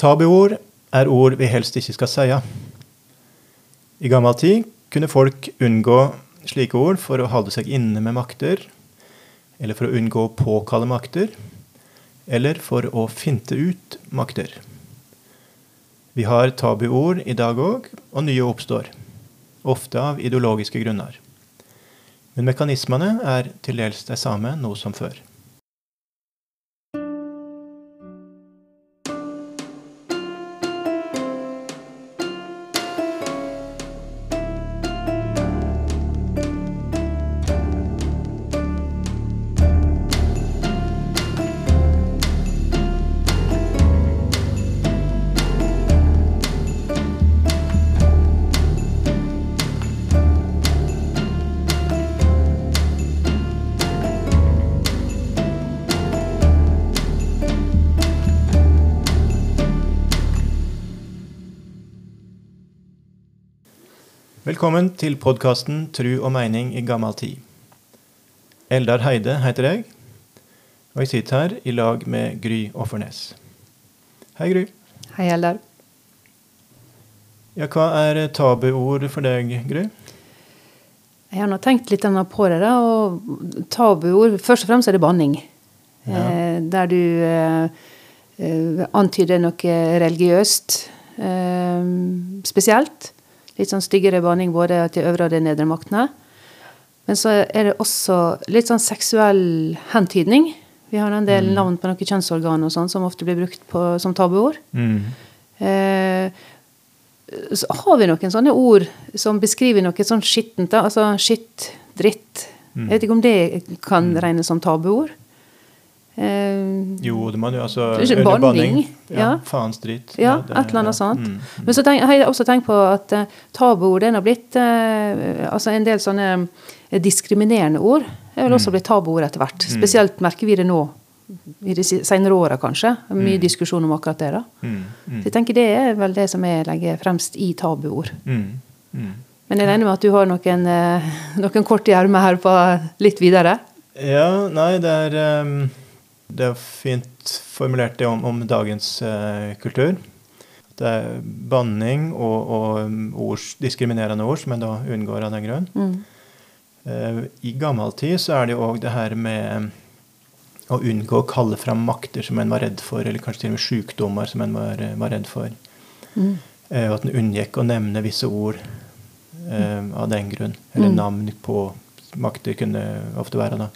Tabuord er ord vi helst ikke skal si. I gammel tid kunne folk unngå slike ord for å holde seg inne med makter, eller for å unngå å påkalle makter, eller for å finte ut makter. Vi har tabuord i dag òg, og nye oppstår. Ofte av ideologiske grunner. Men mekanismene er til dels de samme nå som før. Velkommen til podkasten 'Tru og meining i gammal tid'. Eldar Heide heter jeg, og jeg sitter her i lag med Gry Offernes. Hei, Gry. Hei, Eldar. Ja, hva er tabuord for deg, Gry? Jeg har nå tenkt litt på det. da, og Tabuord Først og fremst er det banning. Ja. Eh, der du eh, eh, antyder noe religiøst eh, spesielt. Litt sånn styggere banning både til øvre og de nedre maktene. Men så er det også litt sånn seksuell hentydning. Vi har en del navn på noen kjønnsorgan og sånn som ofte blir brukt på, som tabuord. Mm. Eh, så har vi noen sånne ord som beskriver noe sånn skittent. Altså skitt, dritt. Mm. Jeg vet ikke om det kan regnes som tabuord. Eh, Jo, det må du altså Det banning, Ja, ja. Faens drit. Ja, det- et eller annet ja. sånt. Mm. Men så tenk, har jeg også tenkt på at uh, tabuord er nå blitt uh, altså En del sånne diskriminerende ord er vel Mm. også blitt tabuord etter hvert. Spesielt merker vi det nå i de senere åra, kanskje. Mye diskusjon om akkurat det. da. Mm. Mm. Så jeg tenker Det er vel det som jeg legger fremst i tabuord. Mm. Mm. Men jeg regner med at du har noen, noen kort i ermet her på litt videre? Ja, nei, det er ehm, Det er fint formulert det om, om dagens eh, kultur. Det er banning og, og ords, diskriminerende ord som en da unngår av den grunn. Mm. Eh, I gammel tid så er det jo òg det her med å unngå å kalle fram makter som en var redd for, eller kanskje til og med sykdommer som en var, var redd for. Mm. Eh, og at en unngikk å nevne visse ord eh, av den grunn. Eller Mm. navn på makter kunne ofte være da.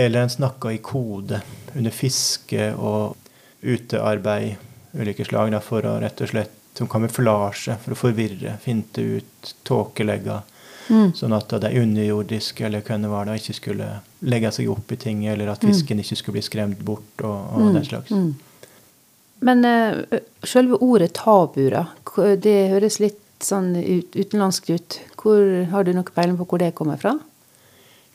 Eller en snakka i kode under fiske og utearbeid ulike slag da, for å rett og slett som kamuflasje, for å forvirre, finte ut, tåkelegge. Mm. Sånn at de underjordiske eller hvem det var da, ikke skulle legge seg opp i ting, eller at Mm. fisken ikke skulle bli skremt bort, og, og Mm, den slags. mm. Men uh, selve ordet tabu, da, det høres litt sånn ut, utenlandsk ut. Hvor, har du noe peiling på hvor det kommer fra?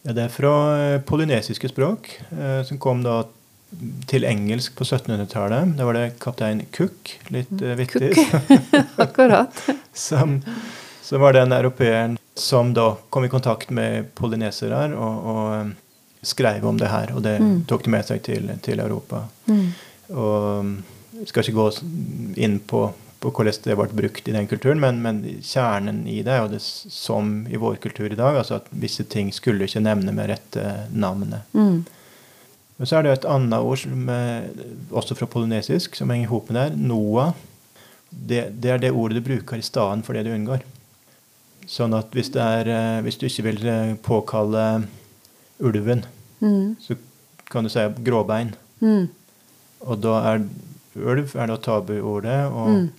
Ja, det er fra eh, polynesiske språk, eh, som kom da til engelsk på 1700-tallet. Da var det kaptein Cook, litt eh, vittig, Akkurat. som, som var den europeeren som da kom i kontakt med polynesere og, og skrev om det her. Og det Mm. tok de med seg til, til Europa. Mm. Og mm, skal ikke gå inn på, på hvordan det ble brukt i den kulturen, men, men kjernen i det er jo det som i vår kultur i dag, altså at visse ting skulle ikke nevne med rette navnet. Mm. Og så er det et annet ord, som, er også fra polynesisk, som henger ihop med der. Noah. Det, det er det ordet du bruker i stedet for det du unngår. Sånn at hvis, det er, eh, hvis du ikke vil eh, påkalle ulven, Mm. så kan du si gråbein. Mm. Og da er ulv er da tabuordet, og Mm.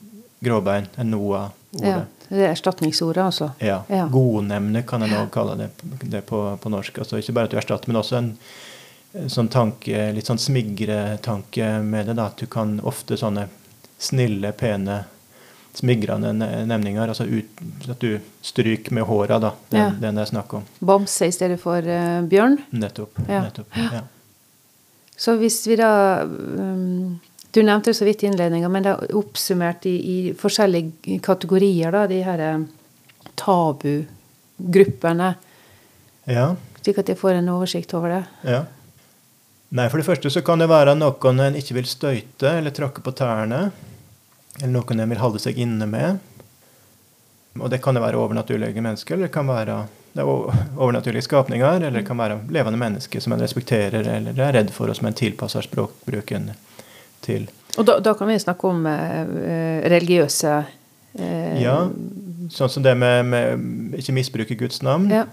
Gråbein er Noah-ordet. Ja, det er erstatningsordet, altså. Ja. Ja. Godnemne kan en også kalle det, det på, på norsk. Altså ikke bare at du erstatter, men også en, sånn tanke, litt sånn smigretanke med det. da, At du kan ofte sånne snille, pene, smigrende ne- nemninger. altså ut, At du stryker med håra, da. Den, Ja. den det er snakk om. Bamse i stedet for uh, bjørn. Nettopp. Ja. nettopp ja. Så hvis vi da um, Du nevnte det så vidt i innledninga, men det er oppsummert i, i forskjellige kategorier, da, de her eh, tabugruppene. ja. Slik at jeg får en oversikt over det. Ja. Nei, For det første så kan det være noen en ikke vil støyte eller tråkke på tærne. eller noen en vil holde seg inne med. Og det kan det være overnaturlige mennesker, eller det kan være det er overnaturlige skapninger, eller det kan være levende mennesker som en respekterer eller er redd for, og som en tilpasser språkbruken til. Og da, da kan vi snakke om eh, religiøse eh, Ja, sånn som det med, med ikke misbruke Guds navn. Ja.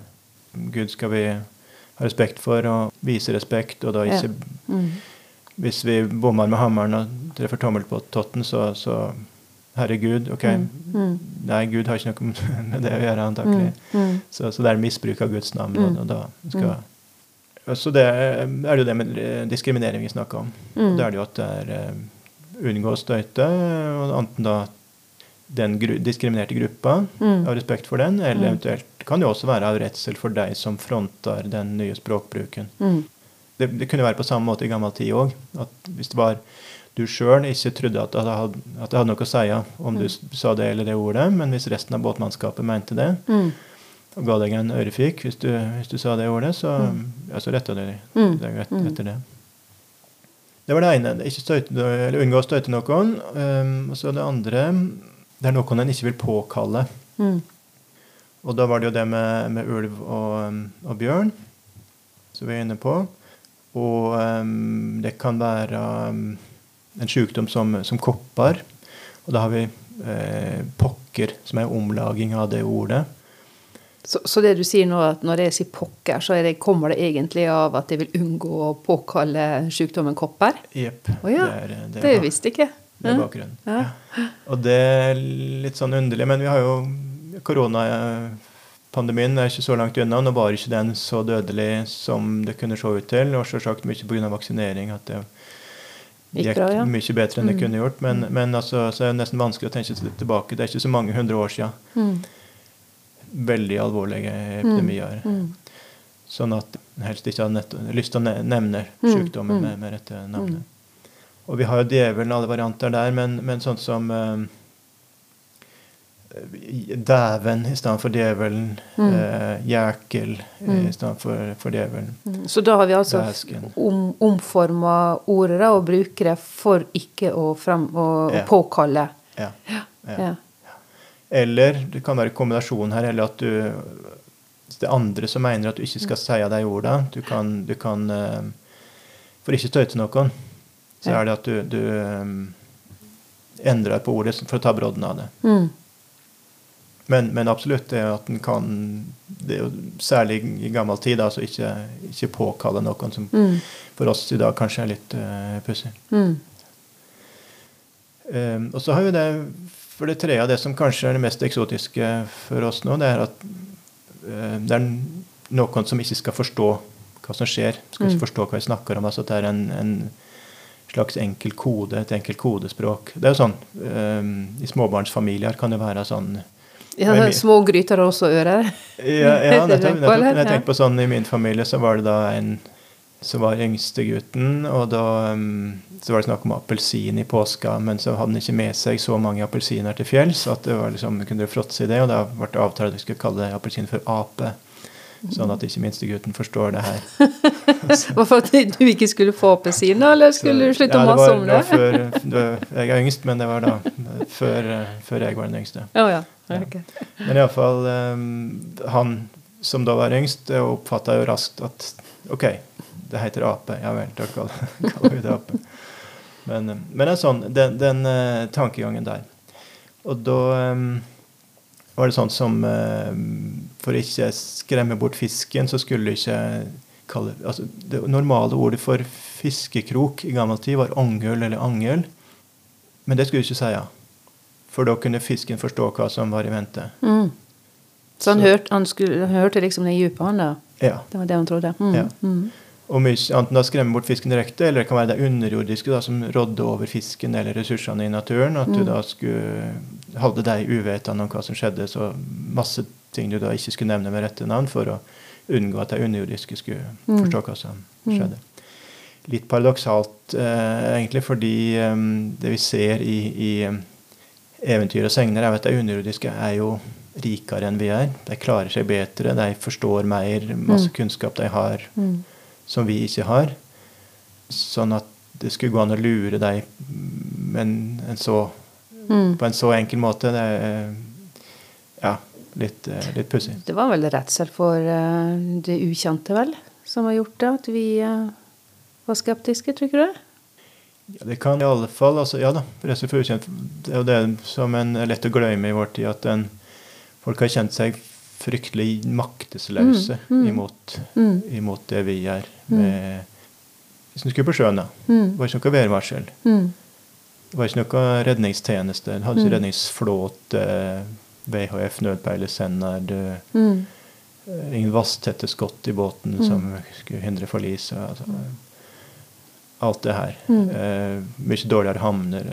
Gud skal vi ha respekt for og vise respekt, og da ikke Ja. Mm. Hvis vi bommer med hammeren og treffer tommel på totten, så, så Herregud, ok. Mm. Nei, Gud har ikke noe med det å gjøre, antakelig. Mm. Så, så det er misbruk av Guds navn. Mm. Og, og da skal, Så det er er det jo det med diskriminering vi snakker om. Mm. Da er det jo at det er eh, unngå å støyte, og enten da den gru diskriminerte gruppa, Mm. av respekt for den, eller Mm. eventuelt kan det også være av redsel for deg som fronter den nye språkbruken. Mm. Det, det kunne være på samme måte i gammel tid òg. Hvis det var du sjøl ikke trodde at det, hadde, at det hadde noe å si om du sa det eller det ordet, men hvis resten av båtmannskapet mente det, Mm. Og ga deg en ørefik hvis du, hvis du sa det ordet, så, ja, så retta du Mm. deg et, Mm. etter det. Det var det ene. støyte, eller unngå å støyte noen. Um, og så det andre Det er noen en ikke vil påkalle. Mm. Og da var det jo det med, med ulv og, um, og bjørn, som vi er inne på. Og um, det kan være um, en sykdom som, som kopper. Og da har vi eh, pokker, som er omlaging av det ordet. Så, så det du sier nå, at når jeg sier pokker, så det, kommer det egentlig av at jeg vil unngå å påkalle sykdommen kopper? Jepp. Oh, ja, det, er, det, Det visste jeg ikke. det er bakgrunnen. Ja. Og det er litt sånn underlig, men vi har jo koronapandemien er ikke så langt unna. Nå var ikke den så dødelig som det kunne se ut til, og selvsagt mye pga. vaksinering. at det Gikk bra, ja. mye bedre enn det Mm. kunne gjort. Men, men altså, så er det nesten vanskelig å tenke seg tilbake. Det er ikke så mange hundre år siden. Mm. Veldig alvorlige epidemier. Mm. Sånn at helst ikke hadde lyst til å nevne Mm, sykdommen mm. med, med rette navnet. Og vi har jo djevelen, alle varianter der, men, men sånn som eh, Dæven i stedet for djevelen. Mm. Eh, Jækel Mm. i stedet for, for djevelen. Mm. Så da har vi altså Dæsken. om, omforma ordet og bruker det for ikke å, frem, å Ja. påkalle. Ja. Ja. Ja. Eller det kan være kombinasjon her, eller at du Det er andre som mener at du ikke skal si de ordene. Du kan, du kan eh, For ikke støyte noen, så er det at du, du eh, endrer på ordet for å ta brodden av det. Mm. Men, men absolutt det at en kan det er jo Særlig i gammel tid, altså ikke, ikke påkalle noen som Mm. for oss i dag kanskje er litt uh, pussig. Mm. Um, og så har vi det for det tredje, det som kanskje er det mest eksotiske for oss nå, det er at uh, det er noen som ikke skal forstå hva som skjer. Skal Mm. ikke forstå hva vi snakker om. altså at Det er en, en slags enkel kode, et enkelt kodespråk. Det er jo sånn, um, I småbarnsfamilier kan det være sånn Ja, det er små gryter også å øre. Ja, ja nettopp. eller? Jeg tenker på sånn, I min familie så var det da en som var yngste gutten, og da um, så var det snakk om appelsin i påska, men så hadde han ikke med seg så mange appelsiner til fjells at det var liksom, kunne fråtse i det, og da ble det avtalt at vi skulle kalle appelsin for ape. Sånn at ikke minstegutten forstår det her. Var for at du ikke skulle få appelsiner, eller skulle du slutte å Ja, mase om det? før, det jeg er yngst, men det var da før, eh, før jeg var den yngste. Ja, ja. Ja. Ok. Men iallfall um, han som da var yngst, oppfatta jo raskt at OK, det heter ape. Ja vel, da kaller vi det ape. Men, um, men det er sånn, den, den uh, tankegangen der. Og da um, var det sånn som uh, For ikke skremme bort fisken, så skulle du ikke kalle altså Det normale ordet for fiskekrok i gammel tid var angøl eller angøl. Men det skulle du ikke si. Ja. For da kunne fisken forstå hva som var i vente. Mm. Så han, Så- hørte, han, skulle, han hørte liksom det dype, han da? Ja. Det var det han trodde? Mm. Ja. Mm. Og mye, enten da skremme bort fisken direkte, eller det kan være det underjordiske da, som rådde over fisken eller ressursene i naturen. At du Mm. da skulle holde deg uvetende om hva som skjedde. Så masse ting du da ikke skulle nevne med rette navn for å unngå at de underjordiske skulle Mm. forstå hva som Mm. skjedde. Litt paradoksalt eh, egentlig, fordi eh, det vi ser i, i eh, eventyr og segner, er at de underjordiske er jo rikere enn vi er. De klarer seg bedre, de forstår mer, masse Mm. kunnskap de har Mm. som vi ikke har. Sånn at det skulle gå an å lure deg men en, en så Mm. på en så enkel måte. Det er ja, litt, eh, litt pussig. Det var vel redsel for eh, det ukjente, vel, som har gjort det at vi eh, var skeptiske, tror du det? Ja, det kan i alle fall altså, Ja da, redsel for ukjent. Det er jo det som en er lett å glemme i vår tid, at en, folk har kjent seg fryktelig maktesløse Mm, mm. imot, Mm. imot det vi. Med, hvis du skulle på sjøen, da. Mm. Det var ikke noe værvarsel. Mm. Det var ikke noe redningstjeneste. Det hadde ikke Mm. redningsflåte, VHF, nødpeilesender, eh, ingen vasstette skott i båten som skulle hindre forlis. Altså, alt det her. Eh, mye dårligere havner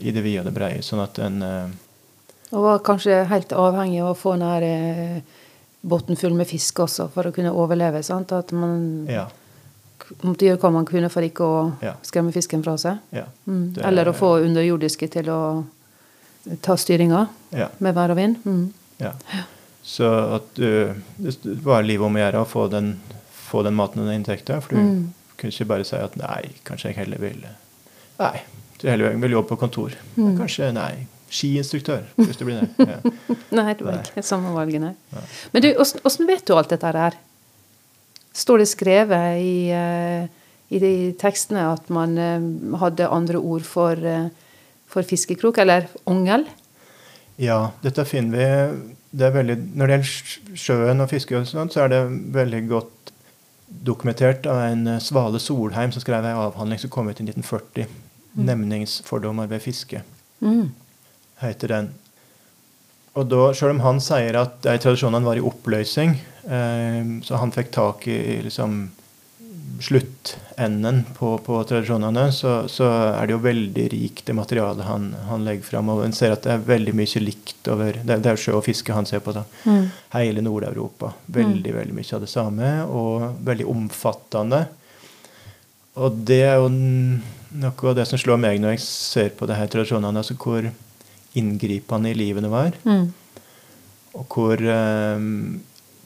i det vide og det breie. Sånn at en eh, Og var kanskje helt avhengig av å få den eh, båten full med fisk også, for å kunne overleve. sant? At man Ja. måtte gjøre hva man kunne for ikke å Ja. skremme fisken fra seg. ja, Mm. Eller å få underjordiske til å ta styringa ja, med vær og vind. Mm. ja. Så at du Det var livet om å gjøre å få den, få den maten og den inntekta. For du Mm. kunne ikke bare si at nei, kanskje jeg heller vil Nei, du heller vil jobbe på kontor. Mm. Kanskje nei, skiinstruktør, hvis du blir det. Ja. Nei, det var ikke samme valget, nei. Nei. Men du, åssen vet du alt dette her? Står det skrevet i, eh, i de tekstene at man eh, hadde andre ord for, eh, for fiskekrok, eller ongel? Ja, dette finner vi det veldig, Når det gjelder sjøen og fiske, og sånt, så er det veldig godt dokumentert av en Svale Solheim som skrev en avhandling som kom ut i 1940. 'Nemningsfordommer ved fiske', Mm. Heter den. Og da, Selv om han sier at de tradisjonene var i oppløsning, eh, så han fikk tak i liksom, sluttenden på, på tradisjonene, så, så er det jo veldig rikt, det materialet han, han legger fram. Og en ser at det er veldig mye likt over Det, det er sjø og fiske han ser på. da. Mm. Hele Nord-Europa. Veldig veldig mye av det samme, og veldig omfattende. Og det er jo noe av det som slår meg når jeg ser på det her tradisjonene, altså hvor inngripende i livene var. Mm. Og hvor eh,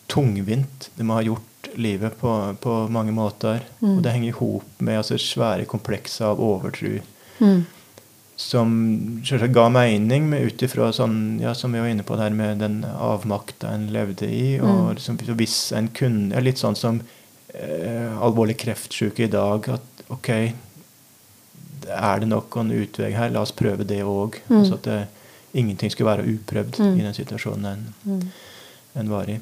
tungvint det må ha gjort livet på, på mange måter. Mm. Og det henger i hop med altså, svære komplekser av overtro Mm. som selvsagt ga mening ut ifra sånn, ja, som vi var inne på der med den avmakta en levde i. Mm. Og liksom, hvis en kunne ja, Litt sånn som eh, alvorlig kreftsyke i dag. At OK, er det nok en utvei her? La oss prøve det òg. Mm. Altså at det, ingenting skulle være uprøvd Mm. i den situasjonen en, Mm. en var i.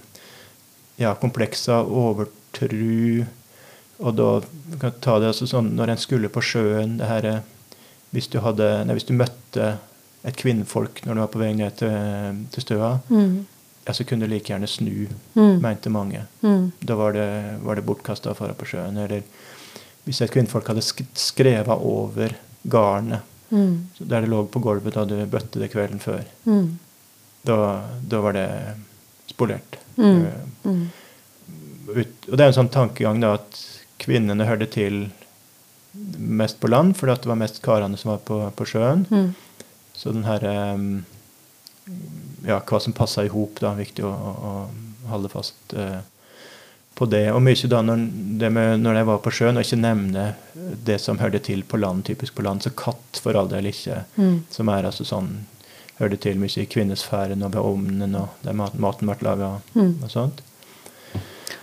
Ja, komplekser, overtru Og da kan ta det altså sånn når en skulle på sjøen det her, hvis, du hadde, nei, hvis du møtte et kvinnfolk når du var på vei ned til, til støa, Mm. ja, så kunne du like gjerne snu, Mm. mente mange. Mm. Da var det, var det bortkasta å fare på sjøen. Eller hvis et kvinnfolk hadde skrevet over garnet Mm. der det lå på gulvet da du bøtte det kvelden før, Mm. da, da var det spolert. Mm. Mm. ut, og det er en sånn tankegang da at kvinnene hørte til mest på land, fordi det var mest karene som var på, på sjøen. Mm. Så den herre Ja, hva som passa i hop, da. Viktig å, å, å holde fast eh, på det. Og mye da når, det med, når jeg var på sjøen, og ikke nevne det som hørte til på land, typisk på land, så katt for all del ikke. Mm. Som er altså sånn Hørte til mye i kvinnesfæren og ved ovnen og der mat, maten ble laga Mm. og sånt.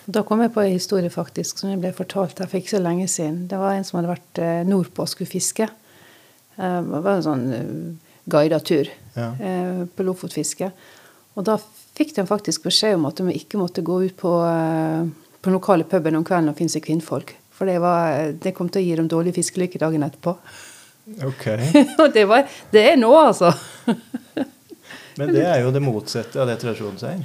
Da kom jeg på en historie faktisk som jeg ble fortalt her for ikke så lenge siden. Det var en som hadde vært eh, nordpå og skulle fiske. Eh, Det var en sånn eh, guida tur Ja. på lofotfiske. Og da fikk de faktisk beskjed om at de ikke måtte gå ut på, på den lokale puben om kvelden og finne seg kvinnfolk. For det, var, det kom til å gi dem dårlig fiskelykke dagen etterpå. Ok. Og det, var, det er nå, altså. Men det er jo det motsatte av det tradisjonen sier.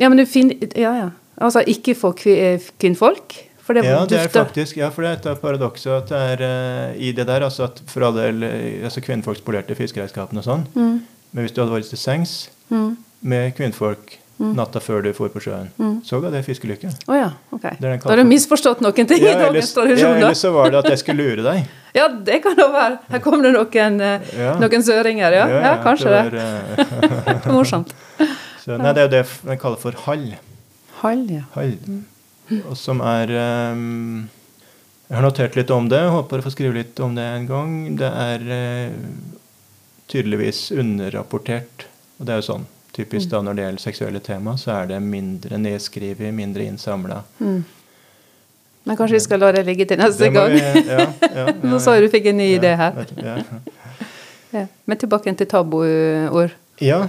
Ja, men du finner Ja, ja. Altså ikke få eh, kvinnfolk. For det Ja, det er faktisk, ja, for det er et av paradoksene at det er eh, i det der, altså at for all del eh, altså kvinnfolk spolerte fiskeredskapene og sånn, Mm, men hvis du hadde vært til sengs mm. med kvinnfolk. Natta før du for på sjøen, Mm. så ga det fiskelykke. Oh, ja, ok. Det er Da har du misforstått noen ting i Ja, dagens ellers, ja, ellers eller så var det at jeg skulle lure deg. Ja, det kan det være. Her kommer det noen, eh, Ja. noen søringer, ja. Ja, kanskje det. det. var, eh, Morsomt. så, nei, det er jo det man kaller for hall. Hall, ja. hall. Og som er um, Jeg har notert litt om det. Håper å få skrive litt om det en gang. Det er eh, tydeligvis underrapportert. Og det er jo sånn typisk da når det gjelder seksuelle tema, så er det mindre nedskrevet, mindre innsamla. Mm. Men kanskje vi skal la det ligge til neste Det gang? vi- ja, ja, ja, Nå sa du fikk en ny idé her. Ja. Ja. Men tilbake til tabuord. ja.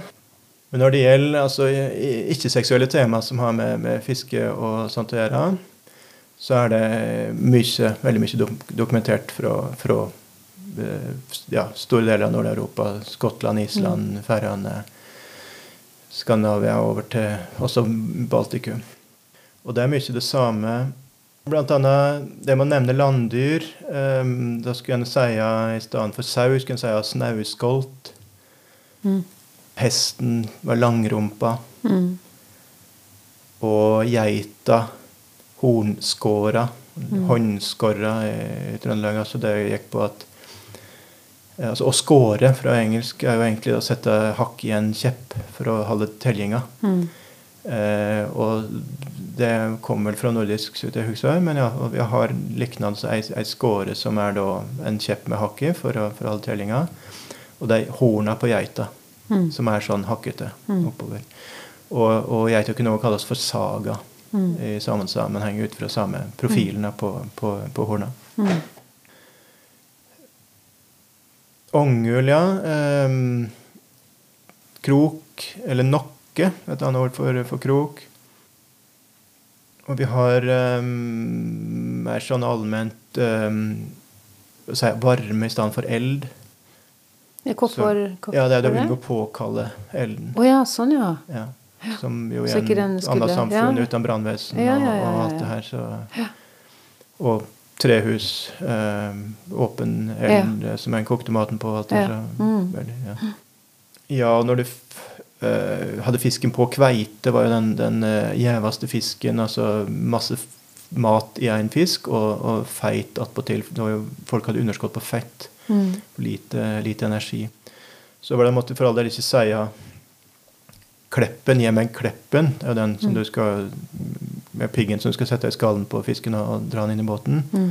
Men når det gjelder altså, ikke-seksuelle tema som har med, med fiske og sånt å gjøre, så er det mye, veldig mye dokumentert fra, fra eh, ja, store deler av Nord-Europa. Skottland, Island, Færøyene, Skandinavia over til også Baltikum. Og det er mye det samme. Blant annet det man nevner landdyr. Um, da skulle en si i stedet for sau skulle en si snauskolt. Mm. Hesten var langrumpa. Mm. Og geita hornskåra. Mm. Håndskorra i, Trøndelag. Altså det gikk på at altså Å skåre fra engelsk er jo egentlig å sette hakk i en kjepp for å holde tellinga. Mm. Eh, og det kommer vel fra nordisk, så jeg husker, men ja, vi har lignende ei, ei skåre som er da en kjepp med hakk i for for holde tellinga. Og det er horna på geita Mm. som er sånn hakkete Mm. oppover. Og, og geita kunne også kalles for saga Mm. i samme sammenheng ut fra samme profilene på, på, på horna. Mm. Ongul, ja. ehm, krok, eller nokke, et annet ord for, for krok. Og vi har um, mer sånn allment um, si, varme i stedet for eld. Hvorfor, hvorfor Ja, det er da det? å påkalle elden. Å ja, sånn ja. Ja. Som jo i en annet samfunn ja. uten brannvesen Ja, ja, og, alt det her. Så, og trehus, eh, åpen eld ja. som en kokte maten på. Alt det Ja. så, Mm. veldig, ja. ja, når du eh, hadde fisken på kveite, var jo den, den eh, gjeveste fisken. Altså masse mat i én fisk, og, og feit attpåtil. Folk hadde underskudd på fett. Mm. Lite, lite energi. Så var det måtte for all del ikke si Kleppen, meg kleppen. Er den som Mm. du skal med piggen som du skal sette i skallen på fisken og, dra den inn i båten. Mm.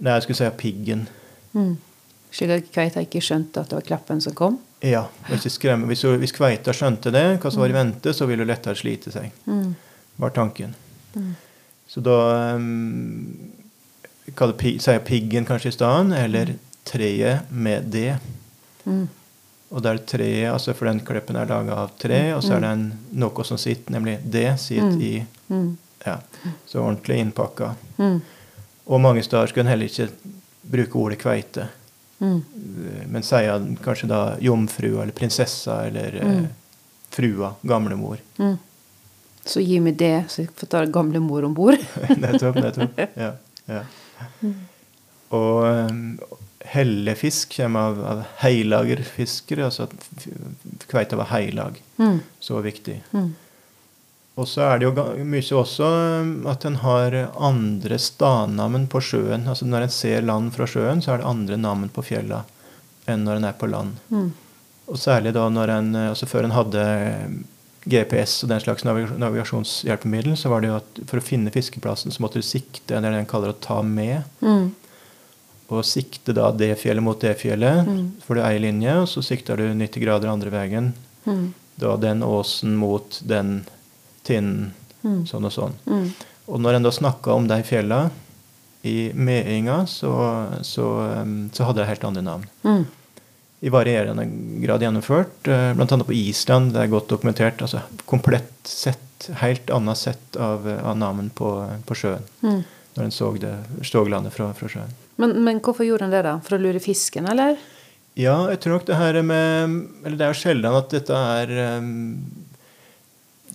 Nei, jeg skulle si piggen. Mm. At kveita ikke skjønte at det var Kleppen som kom? Ja, Hvis, skremmer. Hvis, hvis kveita skjønte det, hva som var i vente, så ville hun lettere slite seg. Mm. var tanken. Mm. Så da um, sier jeg piggen kanskje i stedet, eller treet med det. Mm. Og der treet, altså for den kleppen er laga av tre, og så er det en, noe som sitter, nemlig det, sitter Mm. i Mm. ja, Så ordentlig innpakka. Mm. Og mange steder skulle en heller ikke bruke ordet kveite, Mm. men sier kanskje da jomfrua eller prinsessa eller eh, Mm. frua, gamlemor. Mm. Så gi meg det, så jeg får ta gamlemor om bord. nettopp, nettopp. Ja, ja. Og um, hellefisk kommer av, av heilagerfiskere, altså at kveita var heilag. Mm. Så viktig. Mm. Og så er det jo mye også um, at en har andre stadnavn på sjøen. Altså Når en ser land fra sjøen, så er det andre navn på fjella enn når en er på land. Mm. Og særlig da når en, eh, altså før en hadde eh, GPS og den slags navigasjonshjelpemiddel, så var det jo at for å finne fiskeplassen så måtte du sikte, eller det en kaller å ta med. Mm. Og sikte da det fjellet mot det fjellet, Mm. for du ei linje, og så sikter du 90 grader andre veien. Mm. Da den åsen mot den tinnen, Mm. sånn og sånn. Mm. Og når en da snakka om de fjella i medinga, så, så, um, så hadde de helt andre navn. Mm. I varierende grad gjennomført. Bl.a. Blant annet på Island, det er godt dokumentert. altså Komplett sett, helt annet sett av, av navn på, på sjøen. Mm. Når en så det Stoglandet fra, fra sjøen. Men, men hvorfor gjorde han det, da? For å lure fisken, eller? Ja, jeg tror nok det her med Eller det er jo sjelden at dette er um,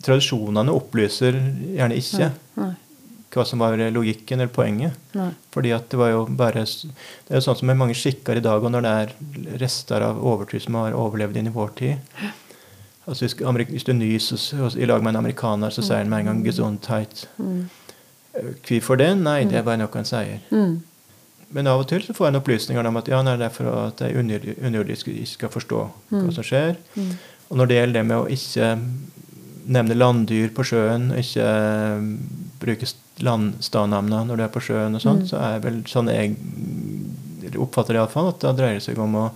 Tradisjonene opplyser gjerne ikke Nei. hva som var logikken eller poenget. Nei. Fordi at det var jo bare Det er jo sånn som med mange skikker i dag, og når det er rester av overtro som har overlevd inn i vår tid. Altså Hvis, hvis du nyser i lag med en amerikaner, så sier han med en gang 'gesundheit'. Mm. Hvorfor det? Nei, det er bare noe han sier. Mm. Men av og til så får en opplysninger om at ja, nei, det er for at de underjordiske ikke skal forstå hva Mm. som skjer. Mm. Og når det gjelder det med å ikke nevne landdyr på sjøen, ikke eh, bruke st- landstadnavnene når du er på sjøen og sånt, Mm. så er vel sånn jeg oppfatter det iallfall, at da dreier det seg om å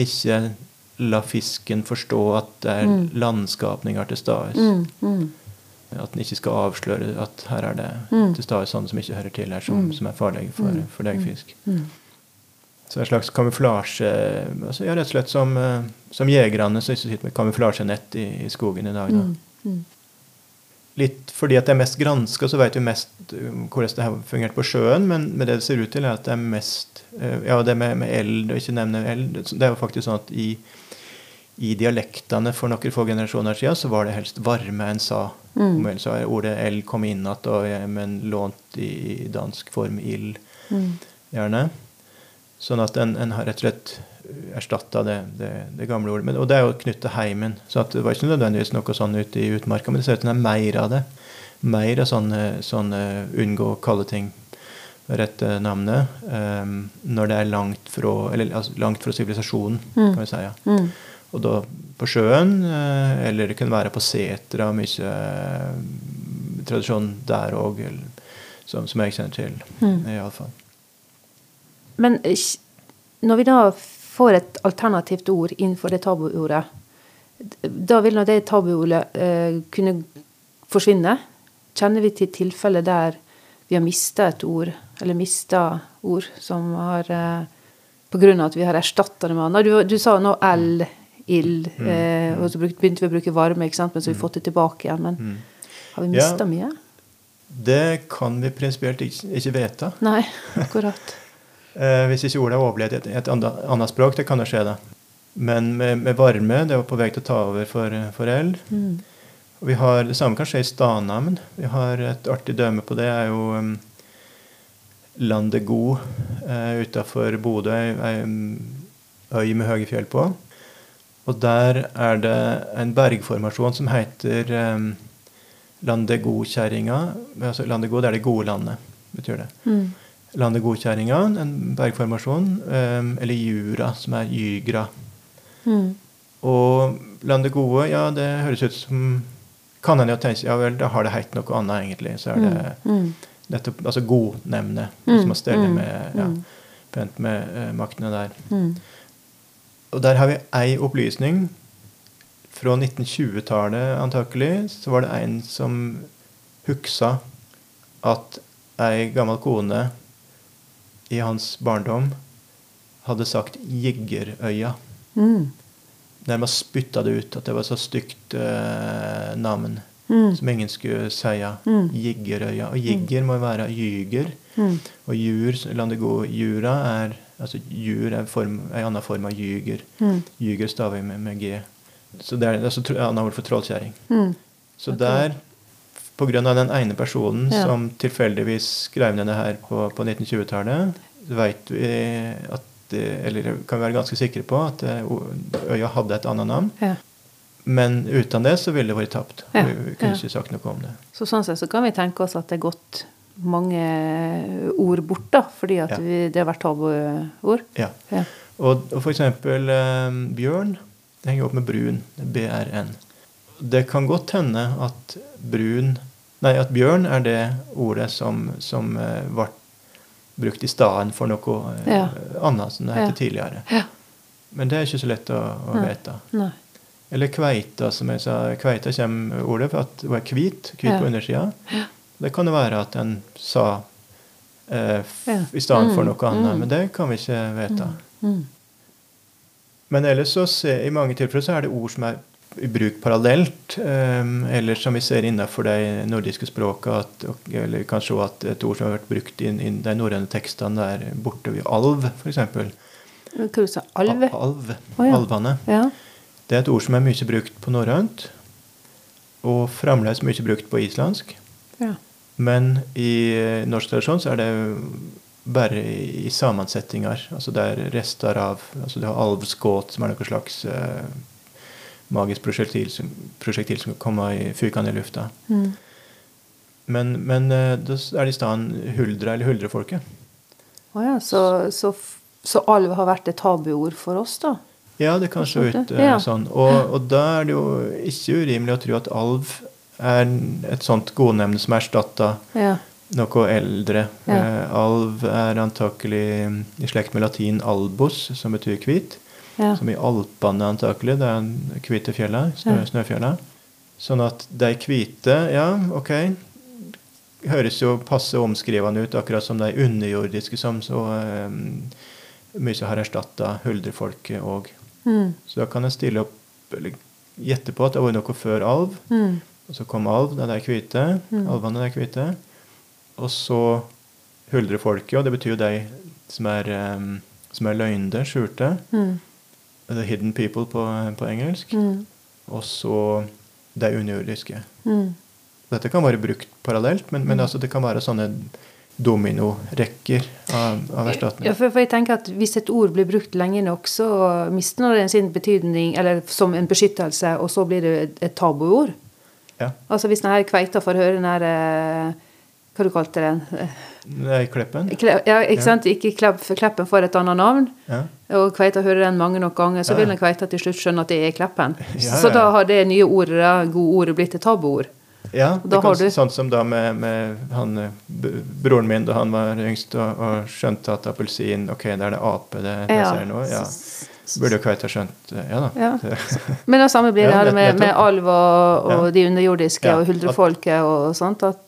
ikke la fisken forstå at det er Mm. landskapninger til stede. At den ikke skal avsløre at her er det Mm. til stede sånne som ikke hører til her, som, Mm. som er farlige for, Mm. for deg fisk. mm. Så en slags kamuflasje altså ja, Rett og slett som, eh, som jegerne som sitter med kamuflasjenett i, i skogen i dag. Da. Litt fordi at det er mest granska, så vet vi mest um, hvordan det har fungert på sjøen, men, men det det ser ut til, er at det er mest eh, Ja, det med, med eld, og ikke nevne eld Det er jo faktisk sånn at i, i dialektene for noen få generasjoner siden så var det helst varme en sa. Mm. Om er ordet el kommet inn igjen, men lånt i dansk form ild, Mm. gjerne. Sånn at en, en har rett og slett erstatta det, det, det gamle ordet. Men, og det er jo knyttet heimen. Så det var ikke nødvendigvis noe sånn ute i utmarka, men det ser ut til det er mer av det. Mer av sånne, sånne unngå å kalle ting rette navnet um, når det er langt fra eller, altså, langt fra sivilisasjonen, Mm. kan vi si. Ja. Mm. Og da på sjøen, eh, eller det kunne være på setra, mye eh, tradisjon der òg, som, som jeg kjenner til, Mm. iallfall. Men når vi da får et alternativt ord innenfor det tabuordet, da vil nå det tabuordet eh, kunne forsvinne? Kjenner vi til tilfeller der vi har mista et ord, eller mista ord som har eh, På grunn av at vi har erstatta det med annet. Du, du sa nå L, ild, Mm. eh, og så begynte vi å bruke varme, men så har vi fått det tilbake igjen. Men Mm. har vi Ja. mye? Det kan vi prinsipielt ikke, ikke vite. Nei, akkurat. Eh, hvis ikke ordet har overlevd et, et annet, språk, det kan jo skje, da. Men med, med varme, det var på vei til å ta over for, for eld. Mm. Vi har, det samme kan skje i Stanhamn. Vi har et artig dømme på det. er jo um, Landet God uh, utafor Bodø, ei øy med høye fjell på. Og der er det en bergformasjon som heter um, Landegodkjerringa. Altså, landet det er det gode landet, betyr det. Mm. Landegodkjerringa, en bergformasjon. Um, eller Jura, som er Jygra. Mm. Og Landegode, ja, det høres ut som Kan en jo tenke ja vel, da har det hett noe annet, egentlig. Så er det Mm. nettopp Altså godnemne, Mm, som har stelle mm, med ja, mm. pent med uh, maktene der. Mm. Og der har vi ei opplysning. Fra 1920-tallet antakelig så var det en som huksa at ei gammel kone i hans barndom hadde sagt 'Jiggerøya'. Mm. Nærmest spytta det ut at det var så stygt eh, navn Mm. som ingen skulle si. Mm. Jiggerøya. Og jigger må være jyger. Mm. Og jur, landet gå, jura er altså jur er form, en annen form av jyger. Mm. Jyger staver vi med, med g. Så det er altså, annet ord for trollkjerring. Mm. Så okay. der, av den ene personen Ja. som tilfeldigvis skrev ned det her på, på 1920-tallet, veit vi at eller kan vi være ganske sikre på at eh, øya hadde et annet navn. Ja. Men uten det så ville det vært tapt. Ja, Vi, kunne ikke sagt noe om det. Så sånn sett så kan vi tenke oss at det er gått mange ord bort, da, fordi at Ja. vi, det har vært tabuord. Ja. Ja. Og, og eksempel eh, bjørn, det henger opp med brun. BRN. Det kan godt hende at brun Nei, at bjørn er det ordet som, som eh, ble brukt i stedet for noe eh, Ja. annet som det het Ja. tidligere. Ja. Men det er ikke så lett å, å Nei. vite. Nei. Eller kveita, som jeg sa. Kveita kommer ordet for at hun er hvit. Hvit Ja. på undersida. Det kan jo være at en sa eh, Ja. i stedet for Mm, noe annet, mm. men det kan vi ikke vite. Mm. Men ellers så ser, i mange tilfeller så er det ord som er i bruk parallelt, um, eller som vi ser innenfor de nordiske og- eller kan se at et ord som har vært brukt i, de norrøne tekstene, der borte ved alv, f.eks. Hva du sa Alve? Alv. Å, ja. Alvene. Ja. Det er et ord som er mye brukt på norrønt, og fremdeles mye brukt på islandsk. ja. Men i eh, norsk tradisjon så er det bare i, i sammensetninger. Altså det er rester av altså Du har alvskåt, som er noe slags eh, magisk prosjektil som, prosjektil som kommer i, fykende i lufta. Mm. Men, men eh, da er det i stedet huldra eller huldrefolket. Å ja, så, så, så alv har vært et tabuord for oss, da? Ja, det kan se ut eh, sånn. Og, og da er det jo ikke urimelig å tro at alv er et sånt godnevne som erstatta Ja. noe eldre. Ja. Eh, alv er antakelig i slekt med latin albus, som betyr hvit. Ja. som i Alpene antakelig. Det er hvite fjellet, snø, Ja. snøfjellet. Sånn at de hvite, ja, ok, høres jo passe omskrivende ut, akkurat som de underjordiske som så um, mye har erstatta huldrefolket òg. Mm. Så da kan en stille opp, eller gjette på at det var noe før alv. Mm. Og så kom alv, det er de hvite. Mm. Alvene er hvite. Og så huldrefolket, og det betyr jo de som er, um, som er løgnede, skjulte. Mm. The hidden people på, på engelsk. Mm. Og så de underjordiske. Mm. Dette kan være brukt parallelt, men, men altså det kan være sånne dominorekker av, av Ja, for, for jeg tenker at Hvis et ord blir brukt lenge nok, så mister det sin betydning eller som en beskyttelse, og så blir det et, et tabuord. Ja. Altså Hvis denne kveita får høre den her eh, Hva du kalte den? Nei, Kleppen. Kle, ja, ikke Ja. sant? Ikke klepp, Kleppen får et annet navn. Ja. Og kveita hører den mange nok ganger, så vil den kveita til slutt skjønne at det er Kleppen. Så da har det nye ordet, det gode ordet, blitt et tabuord. Ja, det kan, du- sånn som da med, med han, eh, broren min da han var yngst og, og skjønte at appelsin Ok, det er det ape det, det Ja. ser nå. Ja. Burde jo Kveita skjønt eh, Ja da. Ja. Men det samme blir det her med, med alv og, og Ja. de underjordiske Ja, og huldrefolket og sånt. At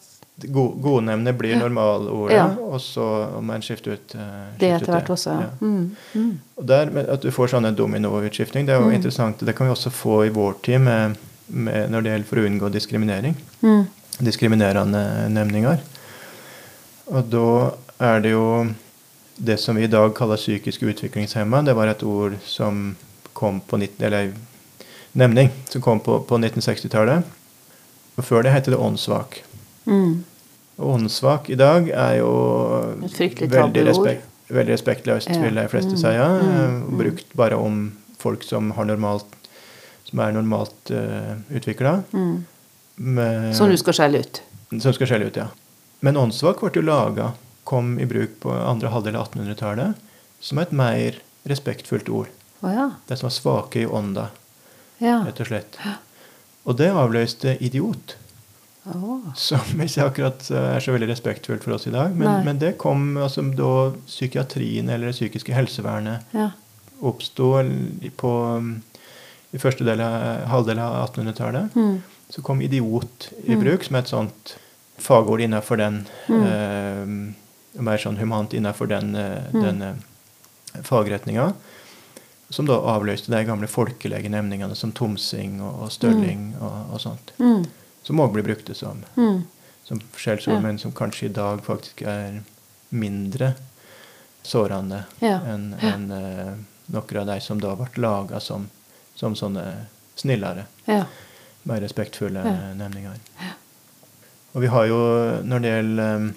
go- Godnevne blir normalordet, Ja. og så må en skifte ut eh, det skifte etter hvert også. Ja. Mm. Mm. Og der, At du får sånne dominoutskiftning, det er jo Mm. interessant. Det kan vi også få i vår tid med, med, når det gjelder for å unngå diskriminering. Mm. diskriminerende nemninger. Og da er det jo det som vi i dag kaller psykisk utviklingshemma. Det var et ord som kom på 19, eller nemning som kom på, på 1960-tallet. Og før det het det åndssvak. Mm. Åndssvak i dag er jo Et fryktelig veldig, respekt, veldig respektløst, Ja. vil de fleste Mm. si. Ja. Mm. eh, Mm. Brukt bare om folk som, har normalt, som er normalt uh, utvikla. Mm. Som du skal skjelle ut. Som skal skjelle ut, ja. Men åndssvak ble jo laga, kom i bruk på andre halvdel av 1800-tallet, som et mer respektfullt ord. Oh, ja. De som var svake i ånda, Ja. rett og slett. Og det avløste idiot, Oh. som ikke akkurat eh, er så veldig respektfullt for oss i dag. Men, men det kom altså da psykiatrien eller det psykiske helsevernet Ja. oppsto på um, i første del av, halvdel av 1800-tallet. Mm. så kom idiot i Mm. bruk som et sånt fagord innenfor den Mm. eh, Mer sånn humant innenfor den, eh, Mm. den eh, fagretninga. Som da avløste de gamle folkelegenemningene som tomsing og, og stølling og, og sånt. Mm. Som òg blir brukt som, Mm. som skjellsord, Ja. men som kanskje i dag faktisk er mindre sårende Ja. enn enn, uh, noen av de som da ble laga som, som sånne snillere Ja. mer respektfulle nemninger. Og vi har jo, når det gjelder um,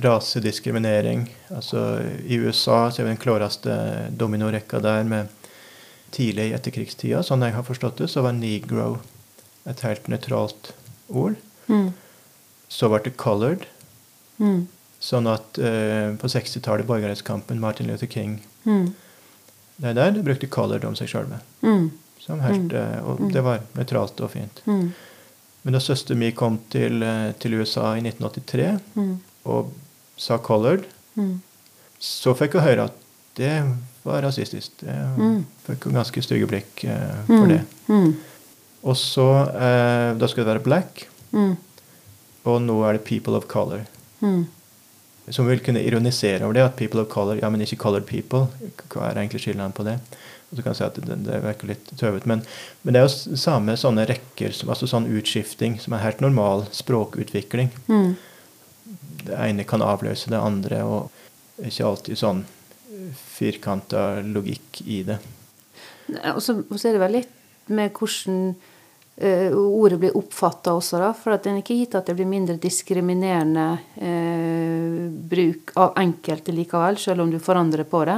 rasediskriminering altså I USA så er vi den klareste dominorekka der med tidlig i etterkrigstida. Sånn jeg har forstått det, så var negro et helt nøytralt ord. Mm. Så ble det colored. Mm. Sånn at eh, på 60-tallet, borgerrettskampen, Martin Luther King Mm. Det der de brukte colored om seg sjøle. Mm. Som helt, Mm. eh, og Mm. det var nøytralt og fint. Mm. Men da søsteren min kom til, eh, til USA i 1983 Mm. Og sa 'colored', Mm. så fikk hun høre at det var rasistisk. Det Mm. fikk hun ganske stygge blikk eh, for Mm. det. Mm. Og så eh, Da skulle det være 'black', Mm. og nå er det 'people of color'. Mm. Som vil kunne ironisere over det, at 'people of color', ja, men ikke 'colored people'. Hva er egentlig skillnaden på det? Og så kan jeg si at det, det virker litt tøvet. Men, men det er jo samme sånne rekker, altså sånn utskifting, som er helt normal språkutvikling. Mm. Det ene kan avløse det andre, og det er ikke alltid sånn firkanta logikk i det. Og så, så er det vel litt med hvordan Uh, ordet blir oppfatta også, da. For at det er ikke gitt at det blir mindre diskriminerende uh, bruk av enkelte likevel, selv om du forandrer på det.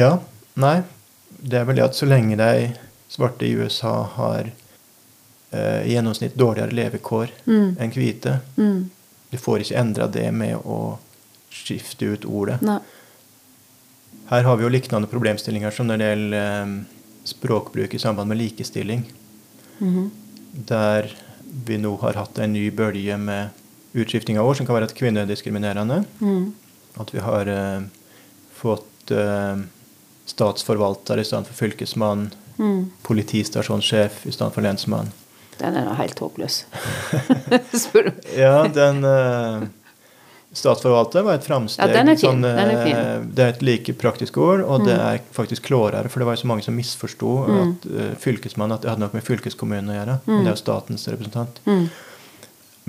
Ja, nei, det er vel det at så lenge de svarte i USA har uh, i gjennomsnitt dårligere levekår Mm. enn hvite, Mm. Du får ikke endra det med å skifte ut ordet. Nei. Her har vi jo liknende problemstillinger som når det gjelder eh, språkbruk i samband med likestilling. Mhm. der vi nå har hatt en ny bølge med utskifting av ord som kan være et kvinnediskriminerende. Mm. At vi har uh, fått uh, statsforvalter i stedet for fylkesmann. Mm. Politistasjonssjef i stedet for lensmann. Den er helt håpløs. Spør du. Ja, den uh, Statsforvalter var et framsteg. Ja, den. Sånn, eh, det er et like praktisk ord, og det Mm. er faktisk klårere, for det var jo så mange som misforsto Mm. at uh, fylkesmannen at det hadde noe med fylkeskommunen å gjøre. Men det er jo statens representant. Mm.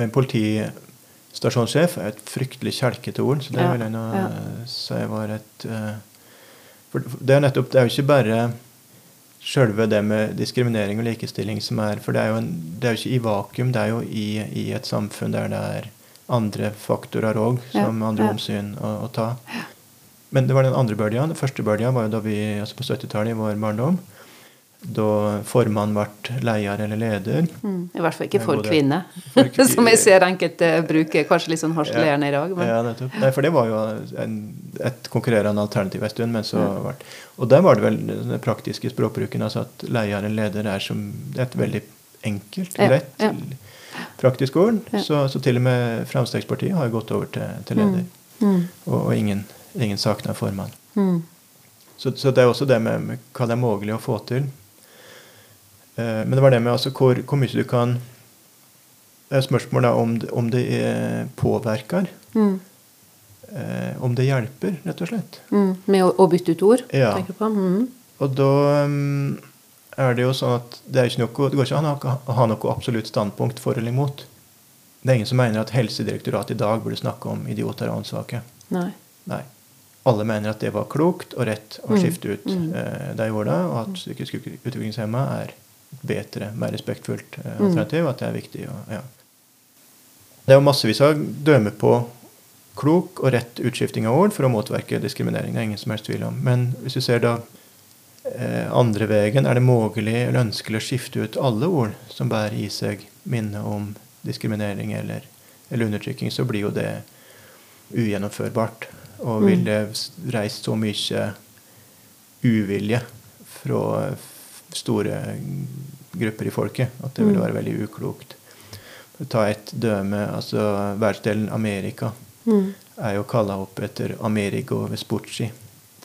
Men politistasjonssjef er et fryktelig kjelkete ord, så det Ja, vil jeg nå ja. si var et uh, For det er nettopp Det er jo ikke bare sjølve det med diskriminering og likestilling som er For det er jo, en, det er jo ikke i vakuum, det er jo i, i et samfunn der det er andre faktorer òg, Ja, som andre ja. omsyn å, å ta. Men det var den andre bølga. Den første bølga var jo da vi, altså på 70-tallet i vår barndom. Da formann ble leder eller leder. Mm. I hvert fall ikke for både- kvinner. For kvi- Som jeg ser enkelte bruker kanskje litt sånn harselerende i dag. Men, Ja, nettopp. Nei, for det var jo en, et konkurrerende alternativ en stund. Men så Ja. ble, og der var det vel den praktiske språkbruken. altså At leder eller leder er som et veldig enkelt, Ja, lett, ja. praktisk ord. Ja. Så, så til og med Fremskrittspartiet har gått over til, til leder. mm. Og, og ingen, ingen savner formann. Mm. Så, så det er også det med, med hva det er mulig å få til. Eh, men det var det med altså hvor, hvor mye du kan Det er spørsmål da om, om det eh, påvirker. Mm. Eh, om det hjelper, rett og slett. Mm. Med å, å bytte ut ord, Ja. tenker du på? Mm. Og da mm, er det jo sånn at det, ikke noe, det går ikke an å ha- noe absolutt standpunkt for eller imot. Det er ingen som mener at Helsedirektoratet i dag burde snakke om idioter og åndssvake. Nei. Nei. Alle mener at det var klokt og rett å Mm. skifte ut Mm. eh, de ordene, og at psykisk utviklingshemma er bedre, mer respektfullt eh, Mm. alternativ, at det er viktig. Og, ja. Det er jo massevis av døme på klok og rett utskifting av ord for å motverke diskriminering. Det er ingen som helst tvil om. Men hvis du ser da eh, andre veien, er det mulig eller ønskelig å skifte ut alle ord som bærer i seg minne om diskriminering eller, eller undertrykking, så blir jo det ugjennomførbart. Og Mm. vil det reise så mye uvilje fra store grupper i folket at det vil Mm. være veldig uklokt. Ta et døme, altså Verdensdelen Amerika Mm. er jo kalla opp etter Amerigo Vespucci,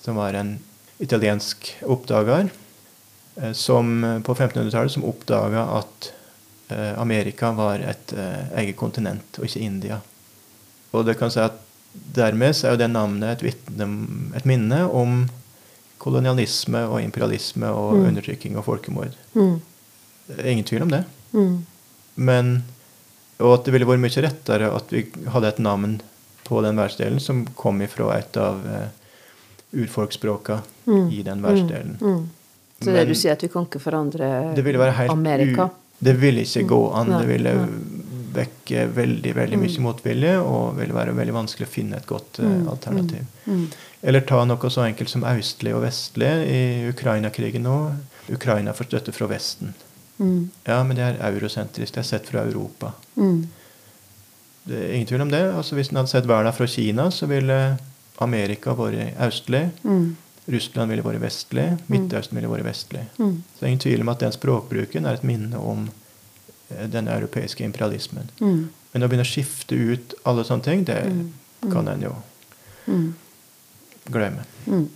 som var en italiensk oppdager eh, som på 1500-tallet som oppdaga at eh, Amerika var et eh, eget kontinent, og ikke India. Og det kan si at dermed så er jo det navnet et, vitne, et minne om kolonialisme og imperialisme og Mm. undertrykking og folkemord. Mm. Det er ingen tvil om det. Mm. Men, og at det ville vært mye rettere at vi hadde et navn på den verdensdelen som kom ifra et av uh, urfolksspråka Mm. i den verdensdelen. Mm. Mm. Så det Men du sier at vi kan ikke forandre Det ville være helt Amerika? u... Det ville ikke gå an. Nei, Det ville vekke veldig veldig mye Mm. motvilje, og ville være veldig vanskelig å finne et godt Mm, alternativ. Mm. Eller ta noe så enkelt som østlig og vestlig i Ukraina-krigen nå. Ukraina får støtte fra Vesten. Mm. Ja, men det er eurosentrisk. Det er sett fra Europa. Mm. Det er ingen tvil om det. Altså Hvis en hadde sett verden fra Kina, så ville Amerika vært østlig. Mm. Russland ville vært vestlig. Midtøsten ville vært vestlig. Mm. Så det er ingen tvil om at den språkbruken er et minne om eh, den europeiske imperialismen. Mm. Men å begynne å skifte ut alle sånne ting, det Mm. Mm. kan en jo Mm. Glemme. Mm.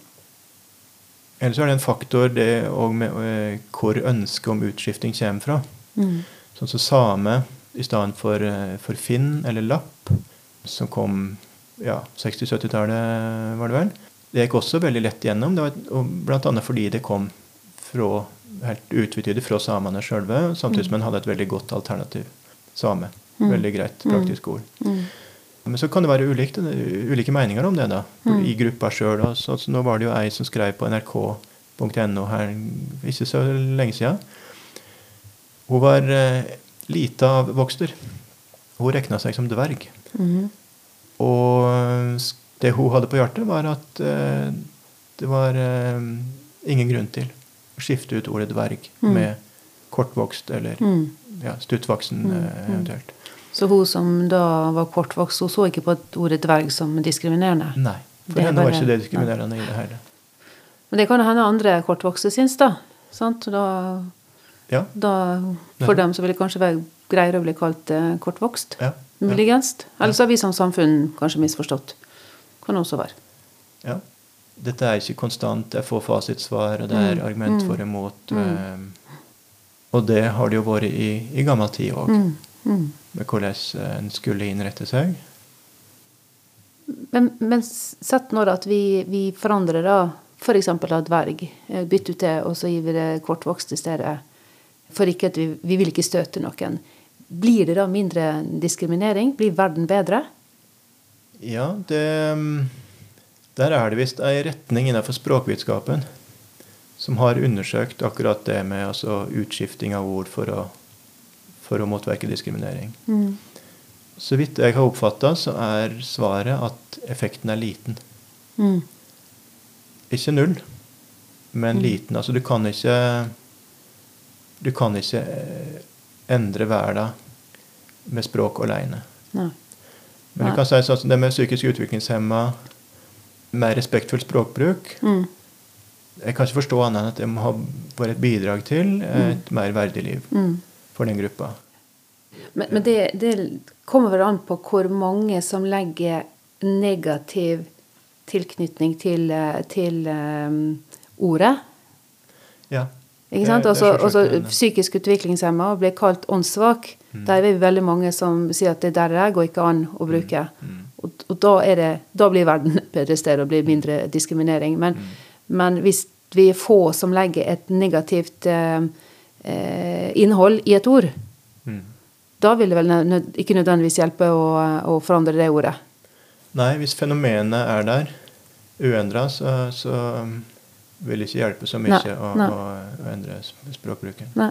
Ellers er det en faktor det med eh, hvor ønsket om utskifting kommer fra. Mm. Sånn som same i stedet for, eh, for finn eller lapp, som kom ja, 60-70-tallet, var det vel. Det gikk også veldig lett gjennom, det var, blant annet fordi det kom fra, helt utvetydig fra samene sjølve, samtidig som en hadde et veldig godt alternativ. Same. Mm. Veldig greit, praktisk ord. Mm. Men så kan det være ulike, ulike meninger om det da, Mm. i gruppa sjøl. Så, så nå var det jo ei som skrev på nrk.no her ikke så lenge siden. Hun var eh, av vokster. Hun regna seg som dverg. Mm. Og det hun hadde på hjertet, var at eh, det var eh, ingen grunn til å skifte ut ordet dverg Mm. med kortvokst eller Mm. ja, stuttvoksen Mm, eh, mm. eventuelt. Så hun som da var kortvokst, hun så ikke på et ordet dverg som diskriminerende? Nei. For Det henne var ikke det diskriminerende i det hele. Men det kan hende andre kortvokste syns, da. Sant? Da, Ja. da, for dem så vil det kanskje være greiere å bli kalt eh, kortvokst. Ja. ja. Muligens. Eller så har vi som samfunn kanskje misforstått. Kan også være. Ja. dette er ikke konstant. Jeg får fasitsvar, og det er Mm, argument mm, for og imot. mm. eh, og det har det jo vært i, i gammel tid òg, Mm. Mm. med hvordan eh, en skulle innrette seg. Men, men sett nå at vi, vi forandrer da f.eks. av dverg. eh, Bytte ut det, og så gir vi det kortvokst i stedet. For ikke at vi, vi vil ikke støte noen. Blir det da mindre diskriminering? Blir verden bedre? Ja, det mm, Der er det visst ei retning innenfor språkvitenskapen som har undersøkt akkurat det med altså, utskifting av ord for å, for å motverke diskriminering. Mm. Så vidt jeg har oppfatta, så er svaret at effekten er liten. Mm. Ikke null, men Mm. liten. Altså du kan ikke Du kan ikke eh, endre verden med språk alene. Men du kan si sånn det med psykisk utviklingshemma, mer respektfull språkbruk Mm. Jeg kan ikke forstå annet enn at det må ha vært et bidrag til et mer verdig liv Mm. For den gruppa. Men, men det, det kommer vel an på hvor mange som legger negativ tilknytning til, eh, til um, ordet. Ja. Ikke sant? Også, en- Psykisk utviklingshemma blir kalt åndssvak. Mm. Der er vi veldig mange som sier at det der går ikke an å bruke. Mm. Og, og da, det, da blir verden et bedre sted og blir mindre diskriminering. Men, Mm. men hvis vi er få som legger et negativt eh, eh, innhold i et ord, Mm. da vil det vel nød, ikke nødvendigvis hjelpe å, å forandre det ordet. Nei, hvis fenomenet er der uendra, så, så um, vil det ikke hjelpe så mye Nei, å, nei. å, å endre sp- språkbruken. Nei.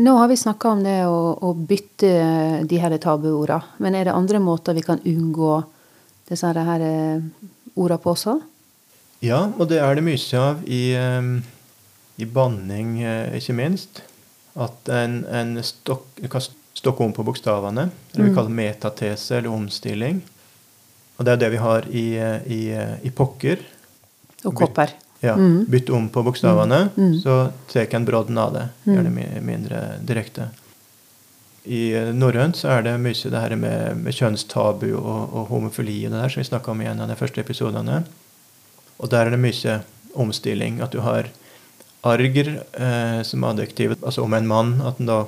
Nå har vi snakka om det å, å bytte de her tabuorda. Men er det andre måter vi kan unngå disse her eh, orda på også? Ja, og det er det mye av i, um, i banning, eh, ikke minst. At en, en stok, kan stokke om på bokstavene. Eller vi Mm. kaller metatese eller omstilling. Og det er det vi har i, eh, i, eh, i pokker. Og kopper. Ja, Mm. Bytte om på bokstavene, Mm. Mm. så tar en brodden av det. Gjør det Mm. mindre direkte. I norrønt så er det mye det her med, med kjønnstabu og, og homofili og det der, som vi snakka om i en av de første episodene. Og der er det mye omstilling. At du har arger eh, som adjektiv, altså om en mann. At en da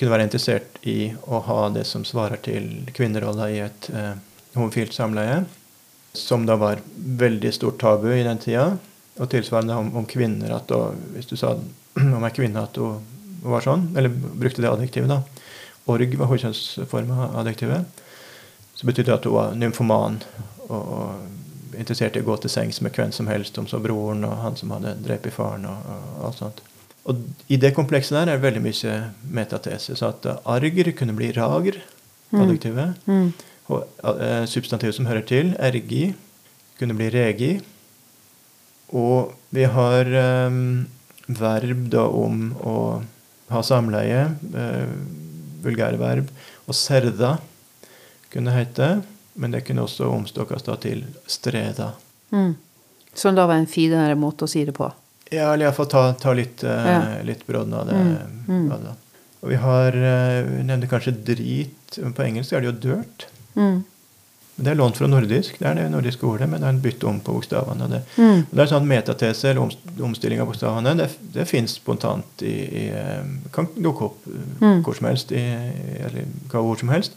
kunne være interessert i å ha det som svarer til kvinnerolla i et eh, homofilt samleie. Som da var veldig stort tabu i den tida. Og tilsvarende om, om kvinner at da, Hvis du sa om ei kvinne at hun var sånn, eller brukte det adjektivet, da. Org var hovedkjønnsforma adjektivet. Så betydde det at hun var nymfoman og, og interessert i å gå til sengs med hvem som helst, om så broren og han som hadde drept faren og, og alt sånt. Og i det komplekset der er det veldig mye metatese. Så at eh, arger kunne bli rager, Mm. adjektivet. Mm. Og substantivet substantiv som hører til, ergi, kunne bli regi. Og vi har um, verb da om å ha samleie, uh, vulgære verb. Og serda kunne hete, men det kunne også omstokkes da til streda. Mm. Som da var en finere måte å si det på. Ja, eller iallfall ta, ta litt, eh, Ja. litt brodden av det. Mm, mm. av. Og vi har eh, Vi nevnte kanskje drit. men På engelsk er det jo dirt. Mm. Det er lånt fra nordisk. Det er det nordiske ordet, men det er en bytte om på bokstavene. Det, Mm. det er sånn at Metatese eller omstilling av bokstavene det, det fins spontant i, i eh, Kan dukke opp eh, Mm. hvor som helst, i- eller hva ord som helst.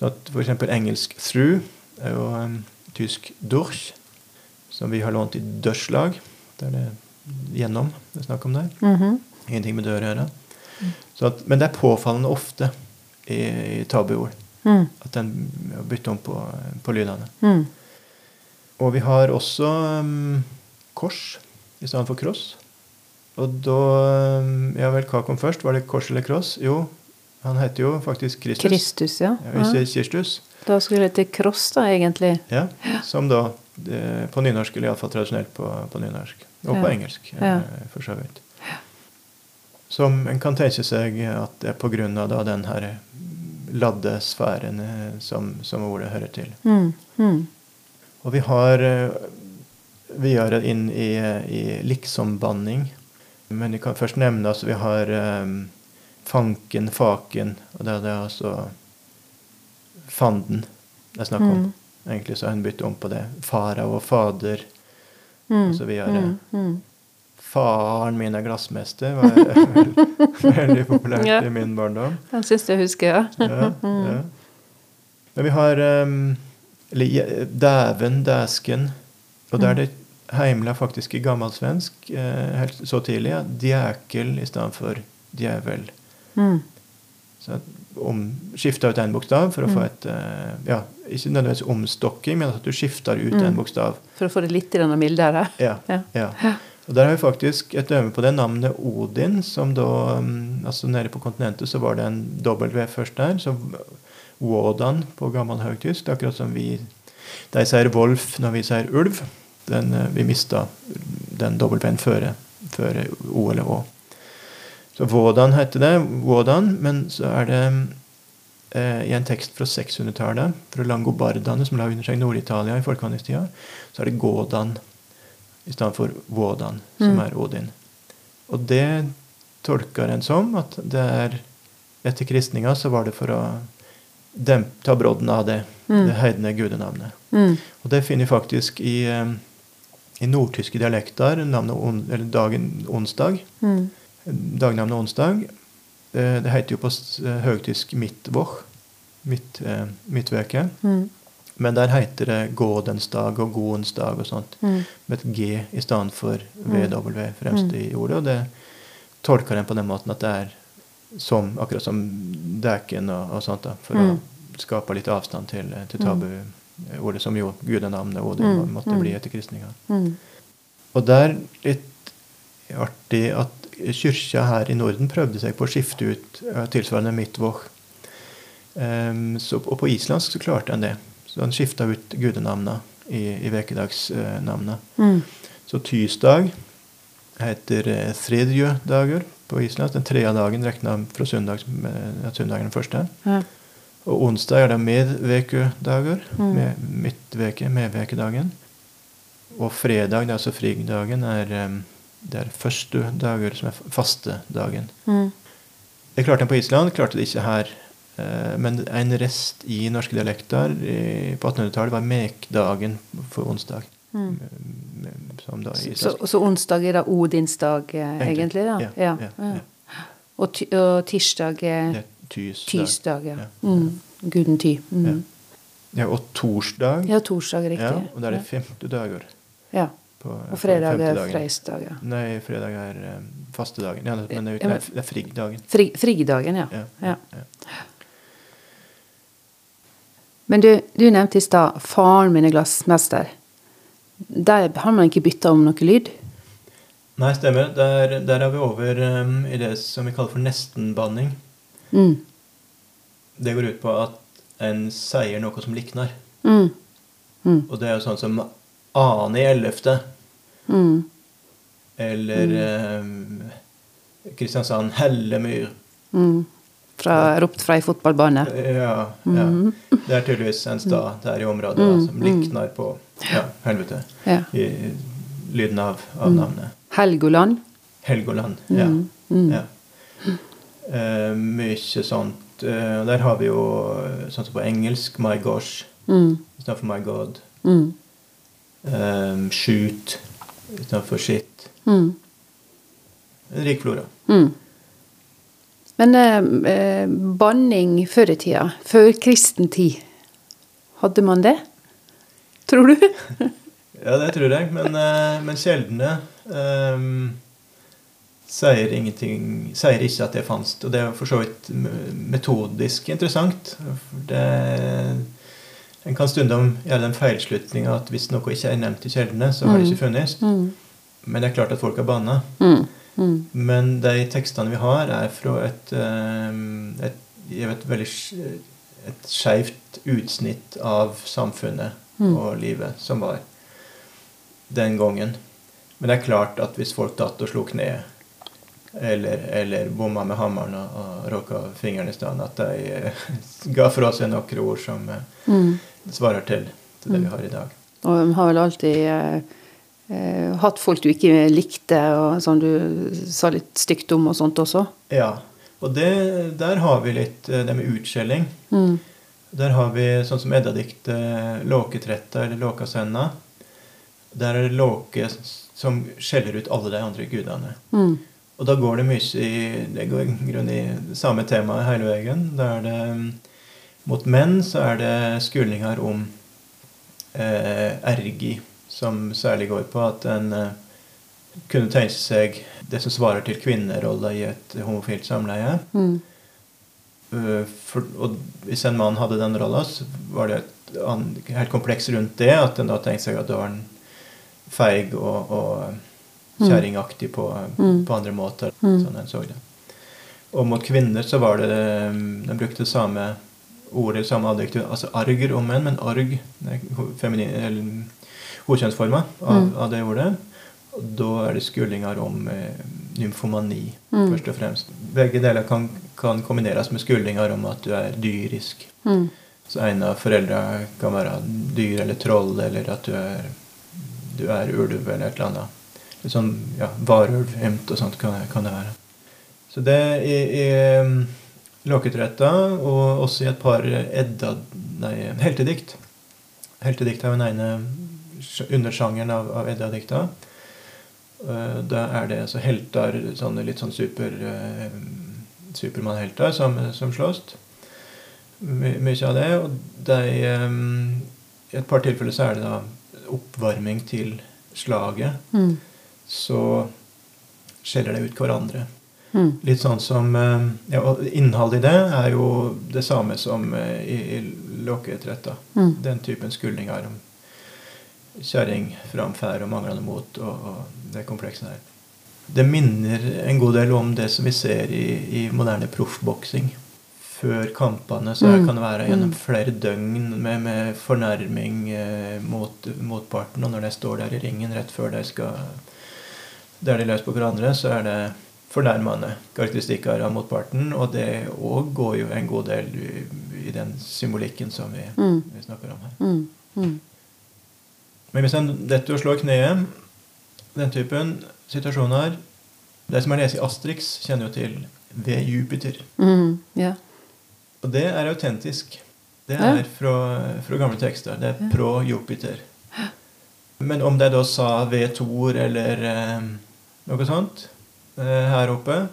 Så at f.eks. engelsk 'through' er jo um, tysk 'durch', som vi har lånt i 'dørslag'. Det er gjennom det er snakk om der. Mhm. Ingenting med dør å gjøre. Så at, men det er påfallende ofte i, i tabuord Mm. at den bytter om på, på lydene. Mm. Og vi har også um, kors i stedet for kross. Og da um, Ja vel, hva kom først? Var det kors eller kross? Jo, han heter jo faktisk Kristus. Kristus, ja. Ja, ikke Kirstus. Da skulle det til kross, da, egentlig. Ja, som da det, på nynorsk, eller iallfall tradisjonelt på, på nynorsk. Og på Ja. engelsk, eh, Ja. for så vidt. Som en kan tenke seg at det er på da den her ladde sfæren eh, som, som ordet hører til. Mm. Mm. Og vi har eh, videre inn i, i liksom-banning. Men vi kan først nevne at vi har eh, fanken, faken, og det er det altså fanden det er snakk om. Mm. Egentlig så har hun byttet om på det. Fara og fader Mm. og så videre. Mm. Mm. Faren min er glassmester var veldig, veldig populært Ja. i min barndom. Den syns jeg husker, ja. Ja, ja. Men vi har um, dæven, dæsken. Og der er det heimla faktisk i gammelsvensk eh, helt så tidlig. Ja, djækel i stedet for djevel. Mm. Så om, skifta ut en bokstav for å få Mm. et eh, Ja, ikke nødvendigvis omstokking, men at du skifter ut en Mm. bokstav. For å få det litt mildere. Ja, Ja. ja. Og der har vi faktisk et øye på det navnet Odin, som da um, Altså nede på kontinentet så var det en W først der. Så Wodan på gammel høgtysk. Akkurat som vi De sier Wolf når vi sier ulv. Den, eh, vi mista den W-en før, før O eller Å. Så Wodan heter det. Wodan, men så er det eh, i en tekst fra 600-tallet, fra langobardene som la under seg Nord-Italia i folkevandringstida, så er det Gådan i stedet for Vådan, som Mm. er Odin. Og det tolker en som at det er etter kristninga så var det for å dempe, ta brodden av det, Mm. det heidne gudenavnet. Mm. Og det finner vi faktisk i, eh, i nordtyske dialekter, navnet on, eller dagen onsdag. Mm. Dagnavnet onsdag. Eh, Det heter jo på eh, høgtysk midtwoch, midt, eh, midtveke. Mm. Men der heter det gådensdag og godensdag og sånt. Mm. med et G i stedet for VW fremst Mm. i ordet. Og det tolker en på den måten at det er som, akkurat som dæken og, og sånt, da, for Mm. å skape litt avstand til, til tabuordet, som jo gudenavnet og det måtte Mm. bli etter kristninga. Mm. Og det er litt artig at kyrkja her i Norden prøvde seg på å skifte ut eh, tilsvarende midtvoch. Um, og på islandsk så klarte han det. Så han skifta ut gudenavna i, i vekedagsnavnet. Mm. Så tirsdag heter eh, på islandsk. Den tredje dagen regna fra søndag, at søndagen den første. Ja. Og onsdag er det medvekedager. Mm. Med midtveke, medvekedagen. Og fredag, altså frigdagen, er, eh, det er første dager som er fastedagen. Mm. Det klarte den på Island, klarte det ikke her. Eh, Men en rest i norske dialekter på 1800-tallet var mekdagen for onsdag. Mm. Så, så onsdag er da Odinsdag, eh, egentlig? da? Ja, Ja. ja, ja. Og, og tirsdag er tysdag. Ja. Mm. Guden Ty. Mm. Ja, og torsdag. Ja, torsdag er riktig. Ja, og da er det femte dager. Ja. På, Og fredag er freisdag, ja. Nei, fredag er um, fastedagen. Ja, men det er, Ja, men- frigdagen. Fri, fridagen, ja. Ja, ja. ja. Men du, du nevnte i stad faren min er glassmester. Der har man ikke bytta om noe lyd? Nei, stemmer. Der, der er vi over um, i det som vi kaller for nestenbanning. Mm. Det går ut på at en sier noe som likner. Mm. Mm. Og det er jo sånn som ane i ellevte. Mm. Eller um, Kristiansand Hellemyr. Mm. Fra, ropt fra ei fotballbane. Ja, ja. Det er tydeligvis en stad der i området da, Mm, som mm. likner på ja, helvete. Ja. I lyden av, av navnet. Helgoland. Helgoland. Ja. Mm. Mm. ja. Eh, mye sånt. Eh, der har vi jo eh, sånn som på engelsk my gosh Mm. istedenfor my god. Mm. Um, skjut utenfor sitt. Mm. En rik flora. Mm. Men eh, eh, banning før i tida, før kristen tid, hadde man det? Tror du? Ja, det tror jeg. Men, eh, men kjeldene ehm, sier ingenting Sier ikke at det fantes. Og det er for så vidt metodisk interessant. For Det, en kan stundom gjøre den feilslutninga at hvis noe ikke er nevnt i kjeldene, så har det ikke funnes. Mm. Men det er klart at folk har banna. Mm. Mm. Men de tekstene vi har, er fra et, ehm, et, et veldig et skeivt utsnitt av samfunnet Mm. og livet som var den gangen. Men det er klart at hvis folk datt og slo kneet, eller, eller bomma med hammeren og, og råka fingeren i stand, at de eh, ga fra seg noen ord som eh, Mm. Svarer til, til det vi har i dag. Og de har vel alltid eh, eh, hatt folk du ikke likte, og som du sa litt stygt om og sånt også. Ja, og det, der har vi litt eh, det med utskjelling. Mm. Der har vi sånn som Edda-diktet 'Låketretta' eller 'Låkasenna'. Der er det låke som skjeller ut alle de andre gudene. Mm. Og da går det mye i Det går i samme tema hele veien. Da er det mm, Mot menn så er det skulninger om eh, ergi, som særlig går på at en eh, kunne tenke seg det som svarer til kvinnerolla i et homofilt samleie. Mm. Uh, for, og hvis en mann hadde den rolla, så var det et an- helt kompleks rundt det. At en da tenkte seg at da var han feig og, og kjerringaktig på, Mm. på andre måter. Mm. Sånn en så det. Og mot kvinner så var det um, De brukte samme ord eller samme adjektiv, altså arger om menn, men arg er ho- eller hodkjønnsforma av, Mm. av det ordet. Og da er det skuldinger om eh, nymfomani, Mm. først og fremst. Begge deler kan, kan kombineres med skuldinger om at du er dyrisk. Mm. Så en av foreldra kan være dyr eller troll, eller at du er, du er ulv eller et eller annet. Litt sånn ja, varulv, emt og sånt kan, kan det være. Så det er, er um, og også i et par edda... Nei, heltedikt. Heltedikt er jo den ene undersjangeren av, av Edda-dikta. Eh, Da er det altså helter, sånne litt sånn super, eh, Supermann-helter som, som slåss. My, mye av det. Og de, I et par tilfeller så er det da oppvarming til slaget. Mm. Så skjeller det ut hverandre. Mm. Litt sånn som em, ja, og Innholdet i det er jo det samme som eh, i, i lokketretta. Mm. Den typen skuldinger om kjerringframferd og manglende mot og, og det komplekset der. Det minner en god del om det som vi ser i, i moderne proffboksing. Før kampene så Mm. kan det være gjennom Mm. flere døgn med, med fornærming eh, mot motparten. Og når de står der i ringen rett før de skal Der de løs på hverandre, så er det fornærmende karakteristikker av motparten. Og det òg går jo en god del i, den symbolikken som vi, Mm. vi snakker om her. Mm. Mm. Men hvis en detter og slår kneet, den typen situasjoner De som har lest i Astrix, kjenner jo til ved Jupiter. Mm. Ja. Og det er autentisk. Det er fra, fra gamle tekster. Det er yeah. pro Jupiter. Men om de da sa ved Thor eller eh, noe sånt her oppe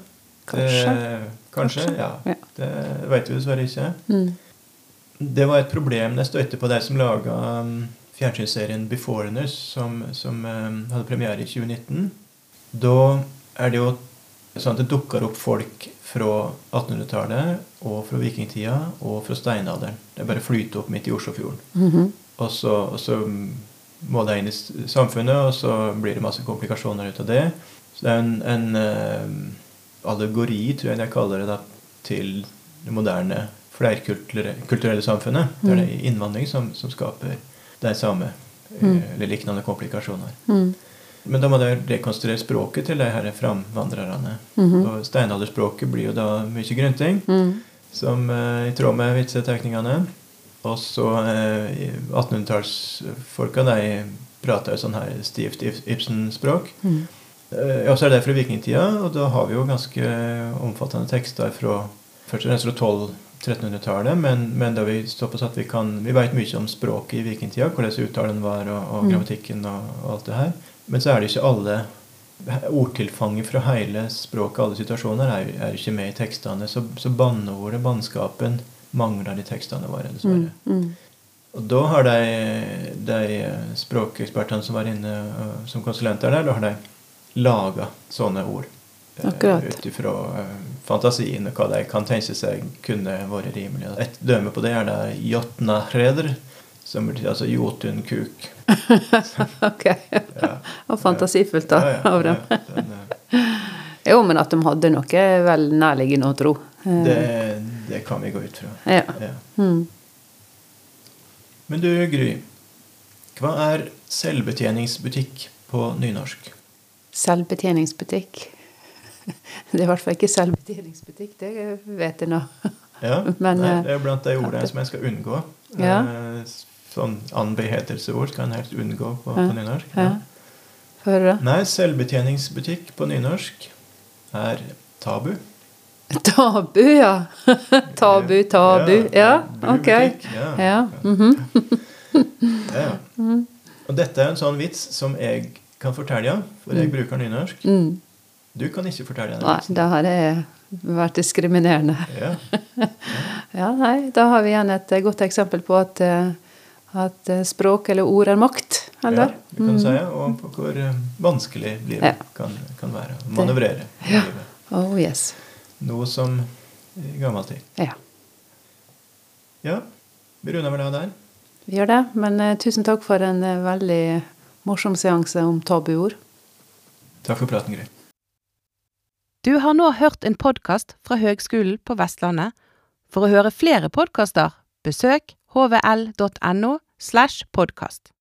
Kanskje. Det, kanskje, Kanskje. ja. Ja. Det vet vi dessverre ikke. Mm. Det var et problem jeg støtte på de som laga um, fjernsynsserien Beforeigners, som, som um, hadde premiere i 2019. Da er det jo sånn at det dukker opp folk fra 1800-tallet og fra vikingtida og fra steinalderen. Det bare flyter opp midt i Oslofjorden. Mhm. Og så, og så må de inn i samfunnet, og så blir det masse komplikasjoner ut av det. Så det er en, en uh, allegori, tror jeg jeg kaller det, da, til det moderne flerkulturelle kulturelle samfunnet. Det er det innvandring som, som skaper de samme eh, Mm. eller lignende komplikasjoner. Mm. Men da må de rekonstruere språket til de her framvandrerne. -hmm. Og steinalderspråket blir jo da mye grynting Mm. som uh, i tråd med vitsetekningene. Og så eh, 1800-tallsfolka de prater jo sånn her stivt Ibsen-språk. Mm. Eh, ja, så er det fra vikingtida, og da har vi jo ganske omfattende tekster fra først og fremst fra 1200-1300-tallet, men, men da vi såpass at vi kan Vi vet mye om språket i vikingtida, hvordan uttalen var, og, og Mm. grammatikken og, og alt det her. Men så er det ikke alle Ordtilfanget fra hele språket, alle situasjoner, er, er ikke med i tekstene. Så, så banneordet, bannskapen, mangler i tekstene våre, dessverre. Mm. Mm. Og da har de, de språkekspertene som var inne som konsulenter der, da har de laga sånne ord. eh, Akkurat. Ut ifra uh, fantasien og hva de kan tenke seg kunne vært rimelig. Et dømme på det er Jotna Hreder som betyr altså jotunkuk. Ok. Ja. Og fantasifullt da, Ja, ja, av dem. den, uh, Jo, men at de hadde noe vel nærliggende å tro. Eh, det, det kan vi gå ut fra. Ja. Ja. Mm. Men du, Gry. Hva er selvbetjeningsbutikk på nynorsk? Selvbetjeningsbutikk. Det er i hvert fall ikke selvbetjeningsbutikk, det vet jeg nå. Ja, Men, nei, eh, det er blant de ordene som jeg skal unngå. Ja. Eh, Sånn anbehetelsesord skal en helst unngå på, Ja, på nynorsk. Ja. Få høre. Nei, selvbetjeningsbutikk på nynorsk er tabu. Tabu, ja. tabu, tabu. Ja, ok. Ja. Ja. mhm. Ja, ja. Og dette er en sånn vits som jeg kan fortelle, for jeg bruker nynorsk. Mm. Du kan ikke fortelle den Nei, da har jeg vært diskriminerende. Ja. Ja, nei, da har vi igjen et godt eksempel på at, eh, at eh, språk eller ord er makt, ja, du det kan du si. Og på hvor eh, vanskelig livet Ja. kan, kan være å manøvrere. Ja. Oh yes. Noe som i gammel tid. Ja, Ja, vi runder vel av der. vi gjør det. Men uh, tusen takk for en uh, veldig morsom seanse om tabuord. Takk for praten, Gry. Du har nå hørt en podkast fra Høgskolen på Vestlandet. For å høre flere podkaster, besøk hvl.no slash podkast.